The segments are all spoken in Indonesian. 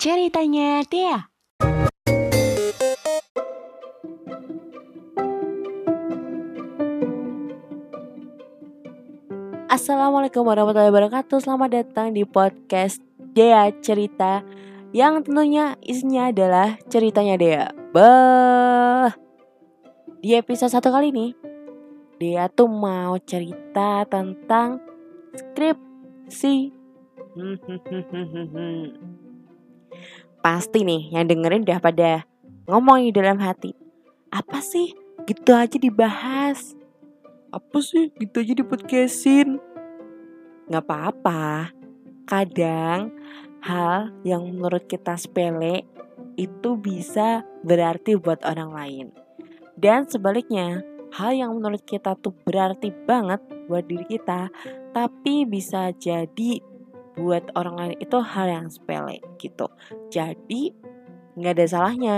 ceritanya Dea. Assalamualaikum warahmatullahi wabarakatuh. Selamat datang di podcast Dea Cerita Yang tentunya isinya adalah ceritanya Dea. Bah Di episode satu kali ini Dea tuh mau cerita tentang skripsi Pasti nih yang dengerin udah pada ngomong di dalam hati. Apa sih? Gitu aja dibahas. Apa sih? Gitu aja di podcastin nggak apa-apa. Kadang hal yang menurut kita sepele itu bisa berarti buat orang lain. Dan sebaliknya hal yang menurut kita tuh berarti banget buat diri kita tapi bisa jadi buat orang lain itu hal yang sepele gitu jadi nggak ada salahnya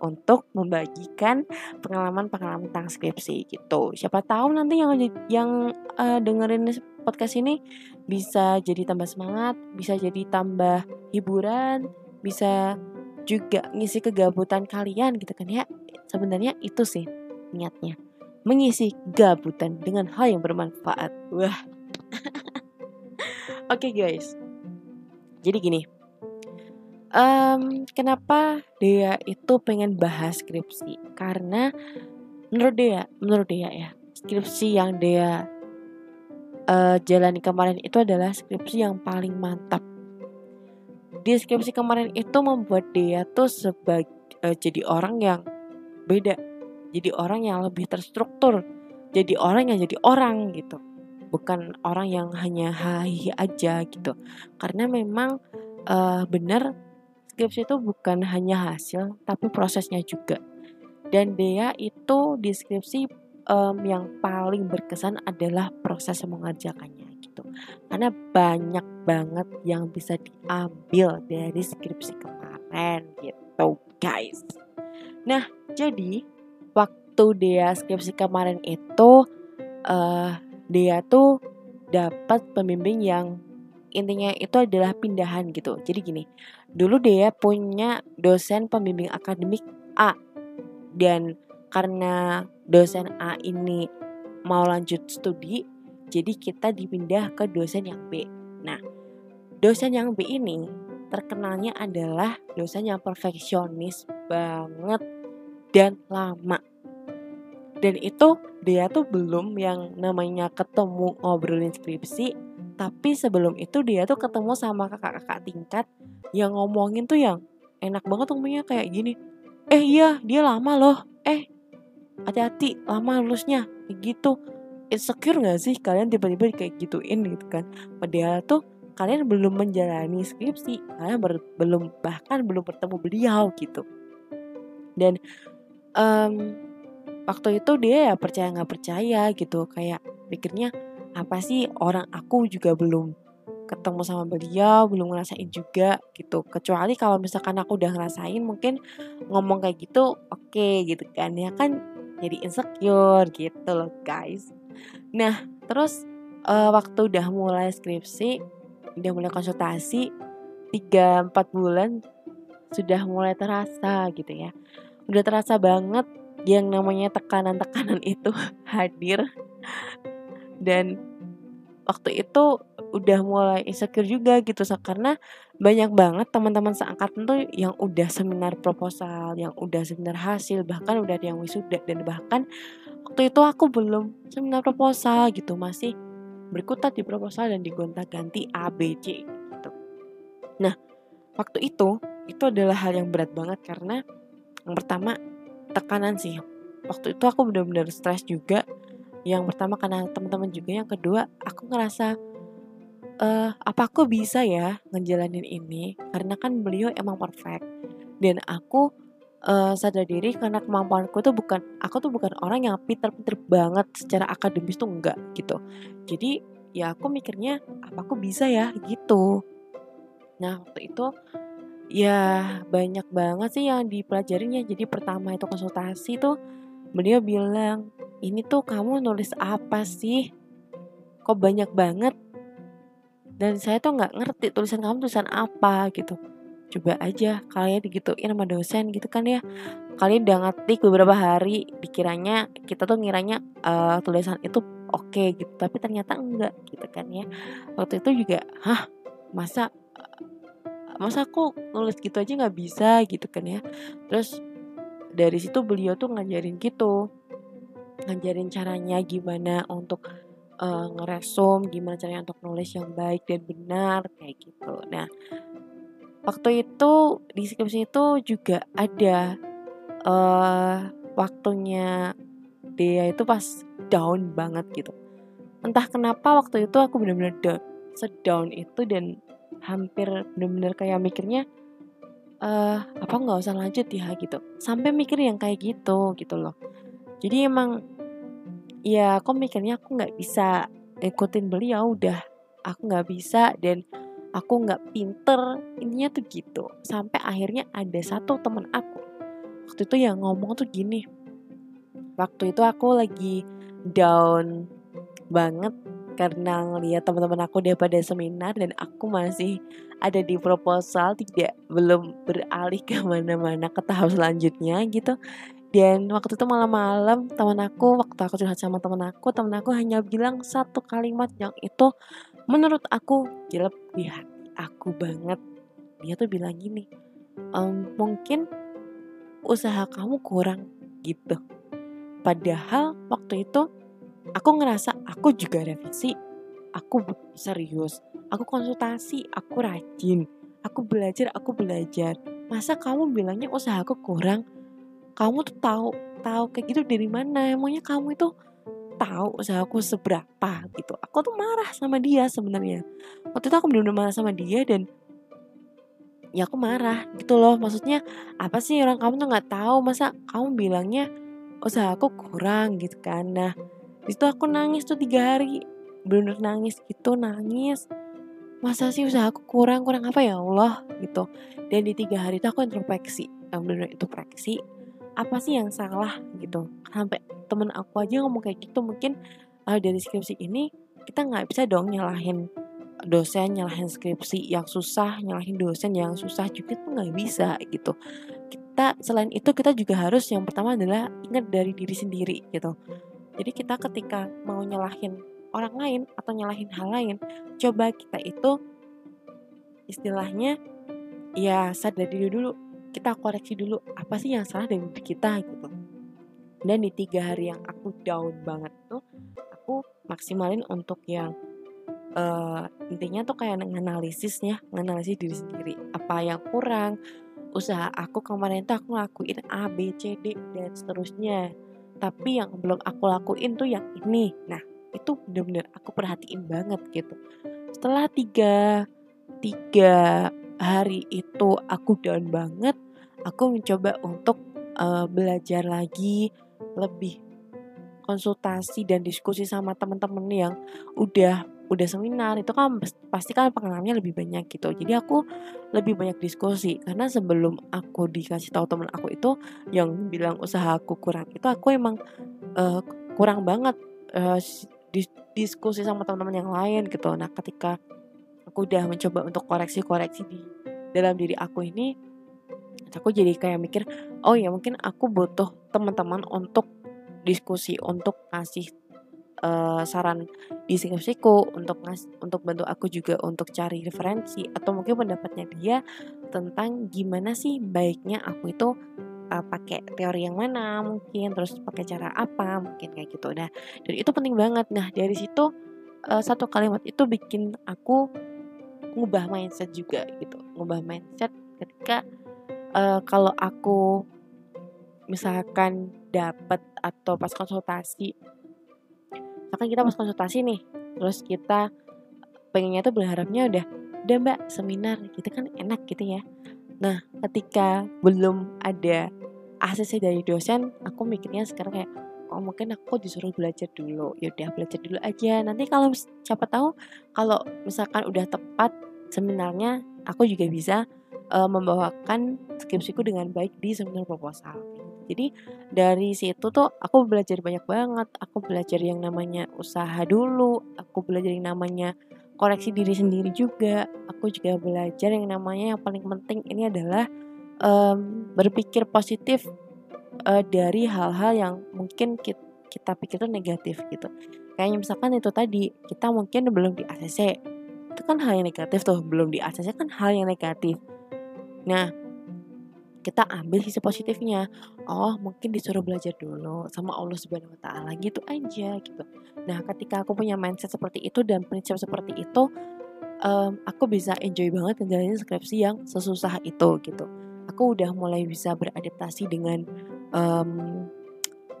untuk membagikan pengalaman-pengalaman tentang skripsi gitu. Siapa tahu nanti yang yang uh, dengerin podcast ini bisa jadi tambah semangat, bisa jadi tambah hiburan, bisa juga ngisi kegabutan kalian gitu kan ya. Sebenarnya itu sih niatnya. Mengisi gabutan dengan hal yang bermanfaat. Wah. Oke okay, guys. Jadi gini, um, kenapa dia itu pengen bahas skripsi? Karena menurut dia menurut dia ya skripsi yang dia uh, jalani kemarin itu adalah skripsi yang paling mantap. Di skripsi kemarin itu membuat dia tuh sebagai uh, jadi orang yang beda. Jadi orang yang lebih terstruktur. Jadi orang yang jadi orang gitu bukan orang yang hanya hahi aja gitu. Karena memang uh, benar skripsi itu bukan hanya hasil tapi prosesnya juga. Dan Dea itu di skripsi um, yang paling berkesan adalah proses mengerjakannya gitu. Karena banyak banget yang bisa diambil dari skripsi kemarin gitu guys. Nah jadi waktu Dea skripsi kemarin itu uh, Dea tuh dapat pembimbing yang intinya itu adalah pindahan gitu. Jadi gini, dulu dia punya dosen pembimbing akademik A dan karena dosen A ini mau lanjut studi, jadi kita dipindah ke dosen yang B. Nah, dosen yang B ini terkenalnya adalah dosen yang perfeksionis banget dan lama. Dan itu dia tuh belum yang namanya ketemu ngobrolin skripsi tapi sebelum itu dia tuh ketemu sama kakak-kakak tingkat yang ngomongin tuh yang enak banget ngomongnya kayak gini. Eh iya dia lama loh. Eh hati-hati lama lulusnya kayak gitu. Insecure gak sih kalian tiba-tiba kayak gituin gitu kan. Padahal tuh kalian belum menjalani skripsi. Kalian belum bahkan belum bertemu beliau gitu. Dan um, waktu itu dia ya percaya nggak percaya gitu kayak pikirnya apa sih orang aku juga belum ketemu sama beliau belum ngerasain juga gitu. Kecuali kalau misalkan aku udah ngerasain mungkin ngomong kayak gitu oke okay, gitu kan. Ya kan jadi insecure gitu loh guys. Nah terus uh, waktu udah mulai skripsi udah mulai konsultasi 3-4 bulan sudah mulai terasa gitu ya. Udah terasa banget yang namanya tekanan-tekanan itu hadir dan waktu itu udah mulai insecure juga gitu karena banyak banget teman-teman seangkatan tuh yang udah seminar proposal, yang udah seminar hasil, bahkan udah ada yang wisuda dan bahkan waktu itu aku belum seminar proposal gitu masih berkutat di proposal dan digonta-ganti A B C gitu. Nah, waktu itu itu adalah hal yang berat banget karena yang pertama tekanan sih. Waktu itu aku benar-benar stres juga. Yang pertama karena teman-teman juga. Yang kedua aku ngerasa uh, apa aku bisa ya ngejalanin ini? Karena kan beliau emang perfect. Dan aku uh, sadar diri karena kemampuanku tuh bukan aku tuh bukan orang yang pinter-pinter banget secara akademis tuh enggak gitu. Jadi ya aku mikirnya apa aku bisa ya? Gitu. Nah waktu itu ya banyak banget sih yang dipelajarinya jadi pertama itu konsultasi tuh beliau bilang ini tuh kamu nulis apa sih? Kok banyak banget? Dan saya tuh nggak ngerti tulisan kamu tulisan apa gitu. coba aja kalian digituin sama dosen gitu kan ya kalian udah ngetik beberapa hari dikiranya kita tuh ngiranya uh, tulisan itu oke okay, gitu tapi ternyata enggak gitu kan ya waktu itu juga hah masa masa aku nulis gitu aja nggak bisa? Gitu kan ya. Terus dari situ beliau tuh ngajarin gitu. Ngajarin caranya gimana untuk uh, ngeresum gimana caranya untuk nulis yang baik dan benar kayak gitu. Nah waktu itu di skripsi itu juga ada uh, waktunya dia itu pas down banget gitu. Entah kenapa waktu itu aku benar-benar down sedown itu dan hampir bener-bener kayak mikirnya uh, apa nggak usah lanjut ya gitu. Sampai mikir yang kayak gitu gitu loh. Jadi emang ya aku mikirnya aku nggak bisa ikutin beliau udah aku nggak bisa dan aku nggak pinter intinya tuh gitu. Sampai akhirnya ada satu temen aku waktu itu yang ngomong tuh gini waktu itu aku lagi down banget karena ngeliat teman-teman aku dia pada seminar dan aku masih ada di proposal tidak belum beralih ke mana-mana ke tahap selanjutnya gitu. Dan waktu itu malam-malam teman aku waktu aku curhat sama teman aku teman aku hanya bilang satu kalimat yang itu menurut aku jelek di hati aku banget. Dia tuh bilang gini ehm, mungkin usaha kamu kurang gitu. Padahal waktu itu aku ngerasa aku juga revisi. Aku serius. Aku konsultasi aku rajin. Aku belajar aku belajar. Masa kamu bilangnya usaha aku kurang? Kamu tuh tahu tahu kayak gitu dari mana? Emangnya kamu itu tahu usaha aku seberapa gitu? Aku tuh marah sama dia sebenarnya. Waktu itu aku benar-benar marah sama dia dan ya aku marah gitu loh. Maksudnya apa sih orang kamu tuh nggak tahu? Masa kamu bilangnya usaha aku kurang gitu kan? Nah di situ aku nangis tuh tiga hari. Bener nangis gitu nangis. Masa sih usaha aku kurang kurang apa? Ya Allah gitu. Dan di tiga hari itu aku introspeksi. Yang bener itu introspeksi apa sih yang salah gitu. Sampai temen aku aja ngomong kayak gitu mungkin uh, dari skripsi ini kita nggak bisa dong nyalahin dosen nyalahin skripsi yang susah nyalahin dosen yang susah juga tuh nggak bisa gitu. Kita selain itu kita juga harus yang pertama adalah ingat dari diri sendiri gitu jadi kita ketika mau nyalahin orang lain atau nyalahin hal lain, coba kita itu istilahnya ya sadar diri dulu. Kita koreksi dulu apa sih yang salah dari diri kita gitu. Dan di tiga hari yang aku down banget tuh, aku maksimalin untuk yang uh, intinya tuh kayak nganalisisnya, nganalisis diri sendiri. Apa yang kurang, usaha aku kemarin tuh aku ngelakuin A, B, C, D, dan seterusnya tapi yang belum aku lakuin tuh yang ini. Nah itu bener-bener aku perhatiin banget gitu. Setelah tiga tiga hari itu aku down banget aku mencoba untuk uh, belajar lagi lebih konsultasi dan diskusi sama teman-teman yang udah udah seminar itu kan pasti kan pengalamannya lebih banyak gitu. Jadi aku lebih banyak diskusi karena sebelum aku dikasih tahu teman aku itu yang bilang usaha aku kurang itu aku emang uh, kurang banget uh, dis diskusi sama teman-teman yang lain gitu. Nah ketika aku udah mencoba untuk koreksi-koreksi di dalam diri aku ini aku jadi kayak mikir oh ya mungkin aku butuh teman-teman untuk diskusi untuk ngasih uh, saran di skripsiku untuk ngas untuk bantu aku juga untuk cari referensi atau mungkin pendapatnya dia tentang gimana sih baiknya aku itu uh, pakai teori yang mana mungkin terus pakai cara apa mungkin kayak gitu. Nah dan itu penting banget. Nah dari situ uh, satu kalimat itu bikin aku ngubah mindset juga gitu. Ngubah mindset ketika uh, kalau aku misalkan dapat atau pas konsultasi misalkan kita pas konsultasi nih terus kita pengennya tuh berharapnya udah udah mbak seminar gitu kan enak gitu ya. Nah ketika belum ada ACC dari dosen aku mikirnya sekarang kayak oh mungkin aku disuruh belajar dulu. Ya udah belajar dulu aja. Nanti kalau siapa tahu kalau misalkan udah tepat seminarnya aku juga bisa uh, membawakan skripsiku dengan baik di seminar proposal jadi dari situ tuh aku belajar banyak banget. Aku belajar yang namanya usaha dulu, aku belajar yang namanya koreksi diri sendiri juga aku juga belajar yang namanya yang paling penting ini adalah um, berpikir positif uh, dari hal-hal yang mungkin kita, kita pikir itu negatif gitu. Kayaknya misalkan itu tadi kita mungkin belum di ACC itu kan hal yang negatif tuh. Belum di ACC kan hal yang negatif. Nah kita ambil sisi positifnya. Oh mungkin disuruh belajar dulu sama Allah Subhanahu Wa Taala gitu aja gitu. Nah ketika aku punya mindset seperti itu dan prinsip seperti itu um, aku bisa enjoy banget ngejalanin skripsi yang sesusah itu gitu. Aku udah mulai bisa beradaptasi dengan um,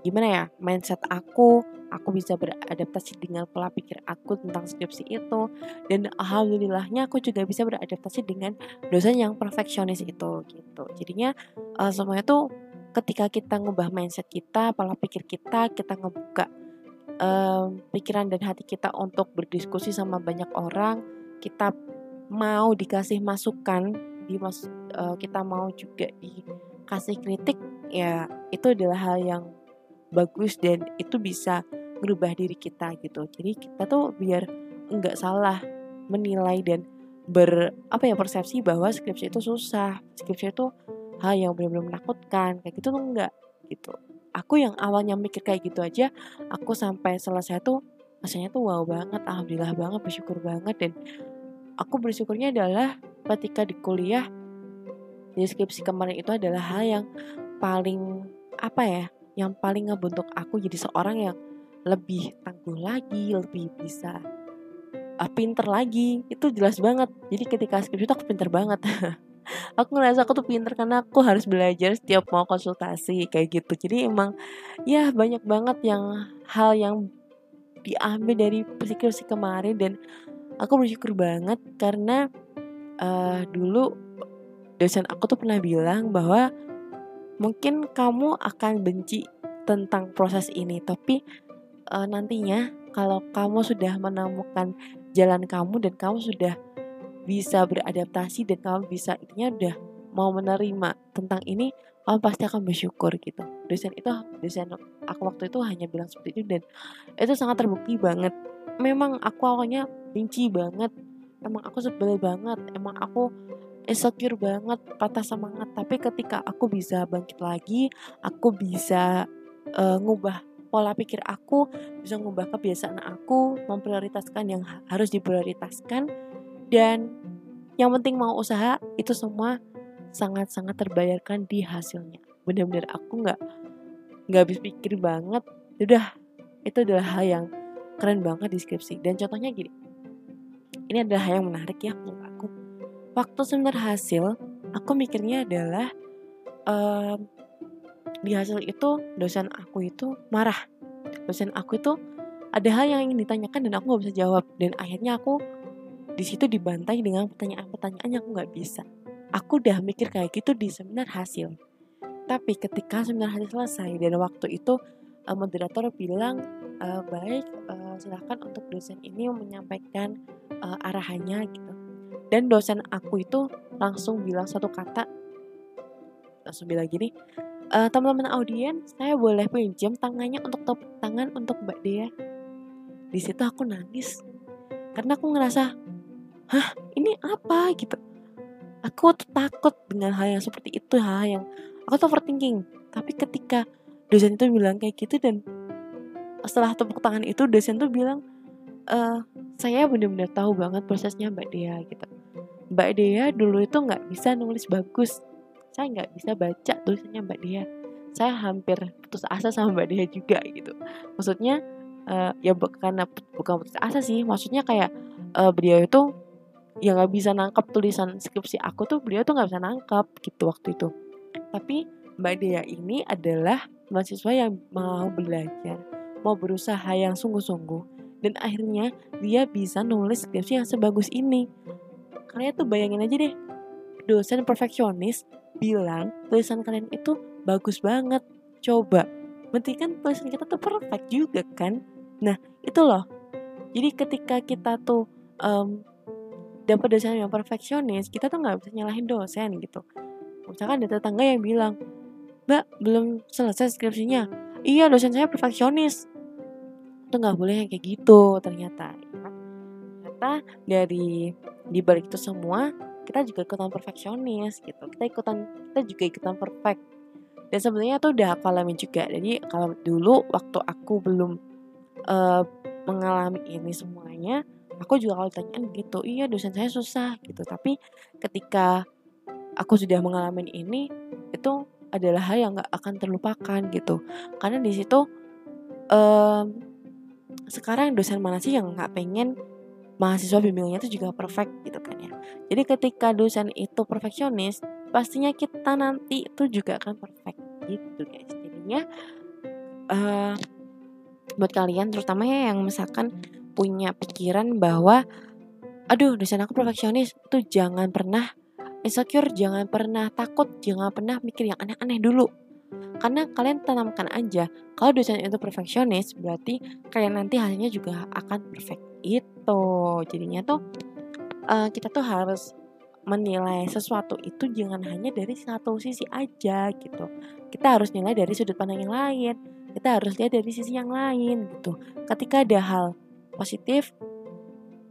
gimana ya mindset aku aku bisa beradaptasi dengan pola pikir aku tentang skripsi itu. Dan alhamdulillahnya aku juga bisa beradaptasi dengan dosen yang perfeksionis itu gitu. Jadinya uh, semuanya tuh ketika kita ngubah mindset kita pola pikir kita kita ngebuka um, pikiran dan hati kita untuk berdiskusi sama banyak orang kita mau dikasih masukan di mas uh, kita mau juga dikasih kritik ya itu adalah hal yang bagus dan itu bisa merubah diri kita gitu. Jadi kita tuh biar nggak salah menilai dan ber apa ya persepsi bahwa skripsi itu susah. Skripsi itu hal yang benar-benar menakutkan kayak gitu tuh enggak gitu. Aku yang awalnya mikir kayak gitu aja aku sampai selesai tuh rasanya tuh wow banget alhamdulillah banget bersyukur banget. Dan aku bersyukurnya adalah ketika di kuliah di skripsi kemarin itu adalah hal yang paling apa ya yang paling ngebentuk aku jadi seorang yang lebih tangguh lagi, lebih bisa uh, pinter lagi. Itu jelas banget. Jadi ketika skripsi itu aku pinter banget. aku ngerasa aku tuh pinter karena aku harus belajar setiap mau konsultasi kayak gitu. Jadi emang ya banyak banget yang hal yang diambil dari skripsi kemarin dan aku bersyukur banget karena uh, dulu dosen aku tuh pernah bilang bahwa mungkin kamu akan benci tentang proses ini tapi uh, nantinya kalau kamu sudah menemukan jalan kamu dan kamu sudah bisa beradaptasi dan kamu bisa intinya udah mau menerima tentang ini kamu pasti akan bersyukur gitu. Dosen itu dosen aku waktu itu hanya bilang seperti itu dan itu sangat terbukti banget. Memang aku awalnya benci banget. Emang aku sebel banget. Emang aku insecure banget patah semangat tapi ketika aku bisa bangkit lagi aku bisa uh, ngubah pola pikir aku, bisa mengubah kebiasaan aku, memprioritaskan yang harus diprioritaskan, dan yang penting mau usaha itu semua sangat-sangat terbayarkan di hasilnya. Benar-benar aku nggak nggak habis pikir banget, udah itu adalah hal yang keren banget di skripsi. Dan contohnya gini, ini adalah hal yang menarik ya. Waktu seminar hasil, aku mikirnya adalah um, di hasil itu dosen aku itu marah. Dosen aku itu ada hal yang ingin ditanyakan dan aku nggak bisa jawab. Dan akhirnya aku di situ dibantai dengan pertanyaan-pertanyaan yang aku nggak bisa. Aku udah mikir kayak gitu di seminar hasil. Tapi ketika seminar hasil selesai dan waktu itu uh, moderator bilang uh, baik uh, silahkan untuk dosen ini menyampaikan uh, arahannya gitu dan dosen aku itu langsung bilang satu kata langsung bilang gini uh, teman-teman audiens, saya boleh pinjam tangannya untuk tepuk tangan untuk Mbak Dea. Di situ aku nangis karena aku ngerasa, hah ini apa gitu. Aku tuh takut dengan hal yang seperti itu, hal yang aku tuh overthinking. Tapi ketika dosen itu bilang kayak gitu dan setelah tepuk tangan itu dosen tuh bilang, e, saya benar-benar tahu banget prosesnya Mbak Dea gitu. Mbak Dea dulu itu nggak bisa nulis bagus, saya nggak bisa baca tulisannya Mbak Dia saya hampir putus asa sama Mbak Dia juga gitu. Maksudnya uh, ya karena bukan putus asa sih. Maksudnya kayak uh, beliau itu ya nggak bisa nangkap tulisan skripsi aku tuh beliau tuh nggak bisa nangkap gitu waktu itu. Tapi Mbak Dea ini adalah mahasiswa yang mau belajar mau berusaha yang sungguh-sungguh. Dan akhirnya dia bisa nulis skripsi yang sebagus ini kalian tuh bayangin aja deh dosen perfeksionis bilang tulisan kalian itu bagus banget. Coba, berarti kan tulisan kita tuh perfect juga kan? Nah, itu loh. Jadi ketika kita tuh um, dapat dosen yang perfeksionis, kita tuh nggak bisa nyalahin dosen gitu. Misalkan ada tetangga yang bilang, Mbak, belum selesai skripsinya. Iya, dosen saya perfeksionis. Itu nggak boleh yang kayak gitu ternyata. Ternyata dari di balik itu semua kita juga ikutan perfeksionis gitu. Kita ikutan kita juga ikutan perfect. Dan sebenarnya tuh udah aku alami juga. Jadi kalau dulu waktu aku belum uh, mengalami ini semuanya aku juga kalau ditanyain gitu iya dosen saya susah gitu. Tapi ketika aku sudah mengalami ini itu adalah hal yang gak akan terlupakan gitu. Karena di situ um, sekarang dosen mana sih yang nggak pengen mahasiswa bimbingannya itu juga perfect gitu kan ya. Jadi ketika dosen itu perfeksionis pastinya kita nanti itu juga akan perfect gitu guys. Jadinya uh, buat kalian terutama ya yang misalkan punya pikiran bahwa aduh dosen aku perfeksionis tuh jangan pernah insecure jangan pernah takut jangan pernah mikir yang aneh-aneh dulu karena kalian tanamkan aja kalau dosen itu perfeksionis berarti kalian nanti hasilnya juga akan perfect. Itu. Jadinya tuh uh, kita tuh harus menilai sesuatu itu jangan hanya dari satu sisi aja gitu. Kita harus nilai dari sudut pandang yang lain kita harus lihat dari sisi yang lain gitu. Ketika ada hal positif,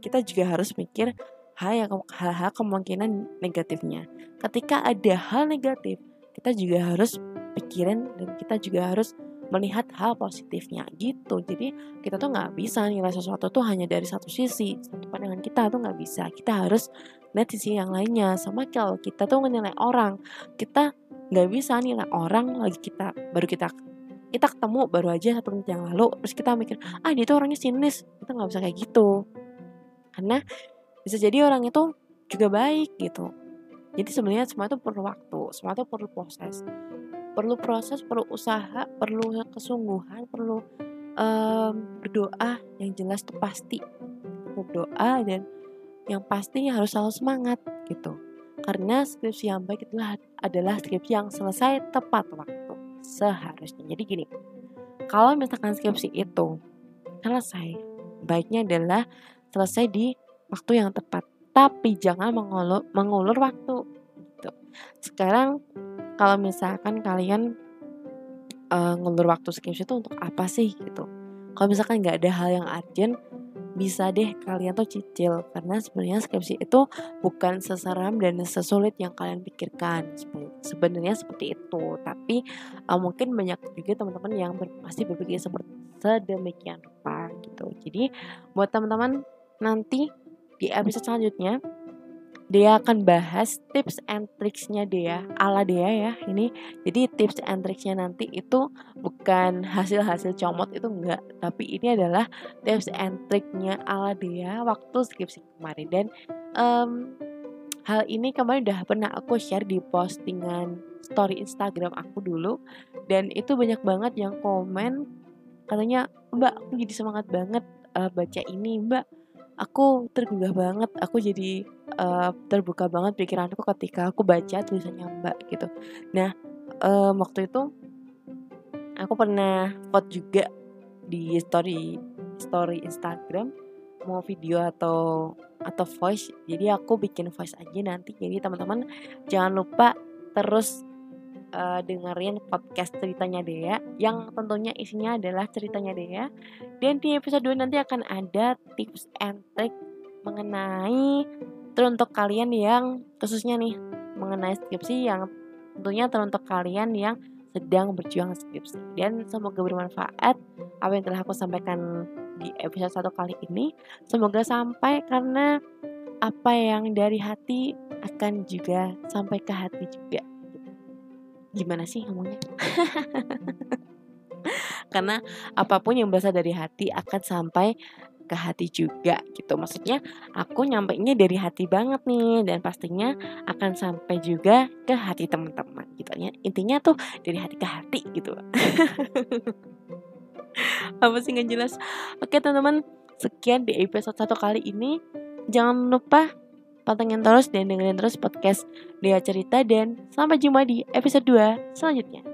kita juga harus mikir hal hal-hal kemungkinan negatifnya. Ketika ada hal negatif, kita juga harus pikirin dan kita juga harus melihat hal positifnya gitu. Jadi kita tuh nggak bisa nilai sesuatu tuh hanya dari satu sisi, satu pandangan kita tuh nggak bisa. Kita harus lihat sisi yang lainnya. Sama kalau kita tuh menilai orang, kita nggak bisa nilai orang lagi kita baru kita kita ketemu baru aja satu menit yang lalu terus kita mikir ah dia tuh orangnya sinis kita nggak bisa kayak gitu karena bisa jadi orang itu juga baik gitu jadi sebenarnya semua itu perlu waktu semua itu perlu proses perlu proses perlu usaha perlu kesungguhan perlu um, berdoa yang jelas tuh pasti berdoa dan yang pasti harus selalu semangat gitu karena skripsi yang baik itulah adalah skripsi yang selesai tepat waktu seharusnya. Jadi gini, kalau misalkan skripsi itu selesai, baiknya adalah selesai di waktu yang tepat. Tapi jangan mengulur, mengulur waktu. Gitu. Sekarang kalau misalkan kalian uh, ngulur waktu skripsi itu untuk apa sih gitu? Kalau misalkan nggak ada hal yang urgent, bisa deh kalian tuh cicil. Karena sebenarnya skripsi itu bukan seseram dan sesulit yang kalian pikirkan. Sebenarnya seperti itu. Tapi uh, mungkin banyak juga teman-teman yang ber, pasti berpikir seperti sedemikian rupa gitu. Jadi buat teman-teman nanti di episode selanjutnya dia akan bahas tips and tricksnya dia ala dia ya ini. Jadi tips and tricksnya nanti itu bukan hasil-hasil comot itu enggak tapi ini adalah tips and tricknya ala dia waktu skripsi kemarin. Dan um, hal ini kemarin udah pernah aku share di postingan story Instagram aku dulu. Dan itu banyak banget yang komen katanya mbak aku jadi semangat banget uh, baca ini mbak. Aku tergugah banget aku jadi uh, terbuka banget pikiranku ketika aku baca tulisannya Mbak gitu. Nah, um, waktu itu aku pernah vote juga di story story Instagram mau video atau atau voice. Jadi aku bikin voice aja nanti. Jadi teman-teman jangan lupa terus uh, dengerin podcast ceritanya Dea yang tentunya isinya adalah ceritanya Dea. Dan di episode 2 nanti akan ada tips and trick mengenai teruntuk kalian yang khususnya nih mengenai skripsi yang tentunya teruntuk kalian yang sedang berjuang skripsi. Dan semoga bermanfaat apa yang telah aku sampaikan di episode satu kali ini. Semoga sampai karena apa yang dari hati akan juga sampai ke hati juga. Gimana sih ngomongnya? Karena apa pun yang berasal dari hati akan sampai ke hati juga gitu. Maksudnya aku nyampainya dari hati banget nih dan pastinya akan sampai juga ke hati teman-teman gitu. Ya intinya tuh dari hati ke hati gitu. Apa sih nggak jelas? Oke teman-teman sekian di episode satu kali ini. Jangan lupa pantengin terus dan dengerin terus podcast Dia Cerita dan sampai jumpa di episode 2 selanjutnya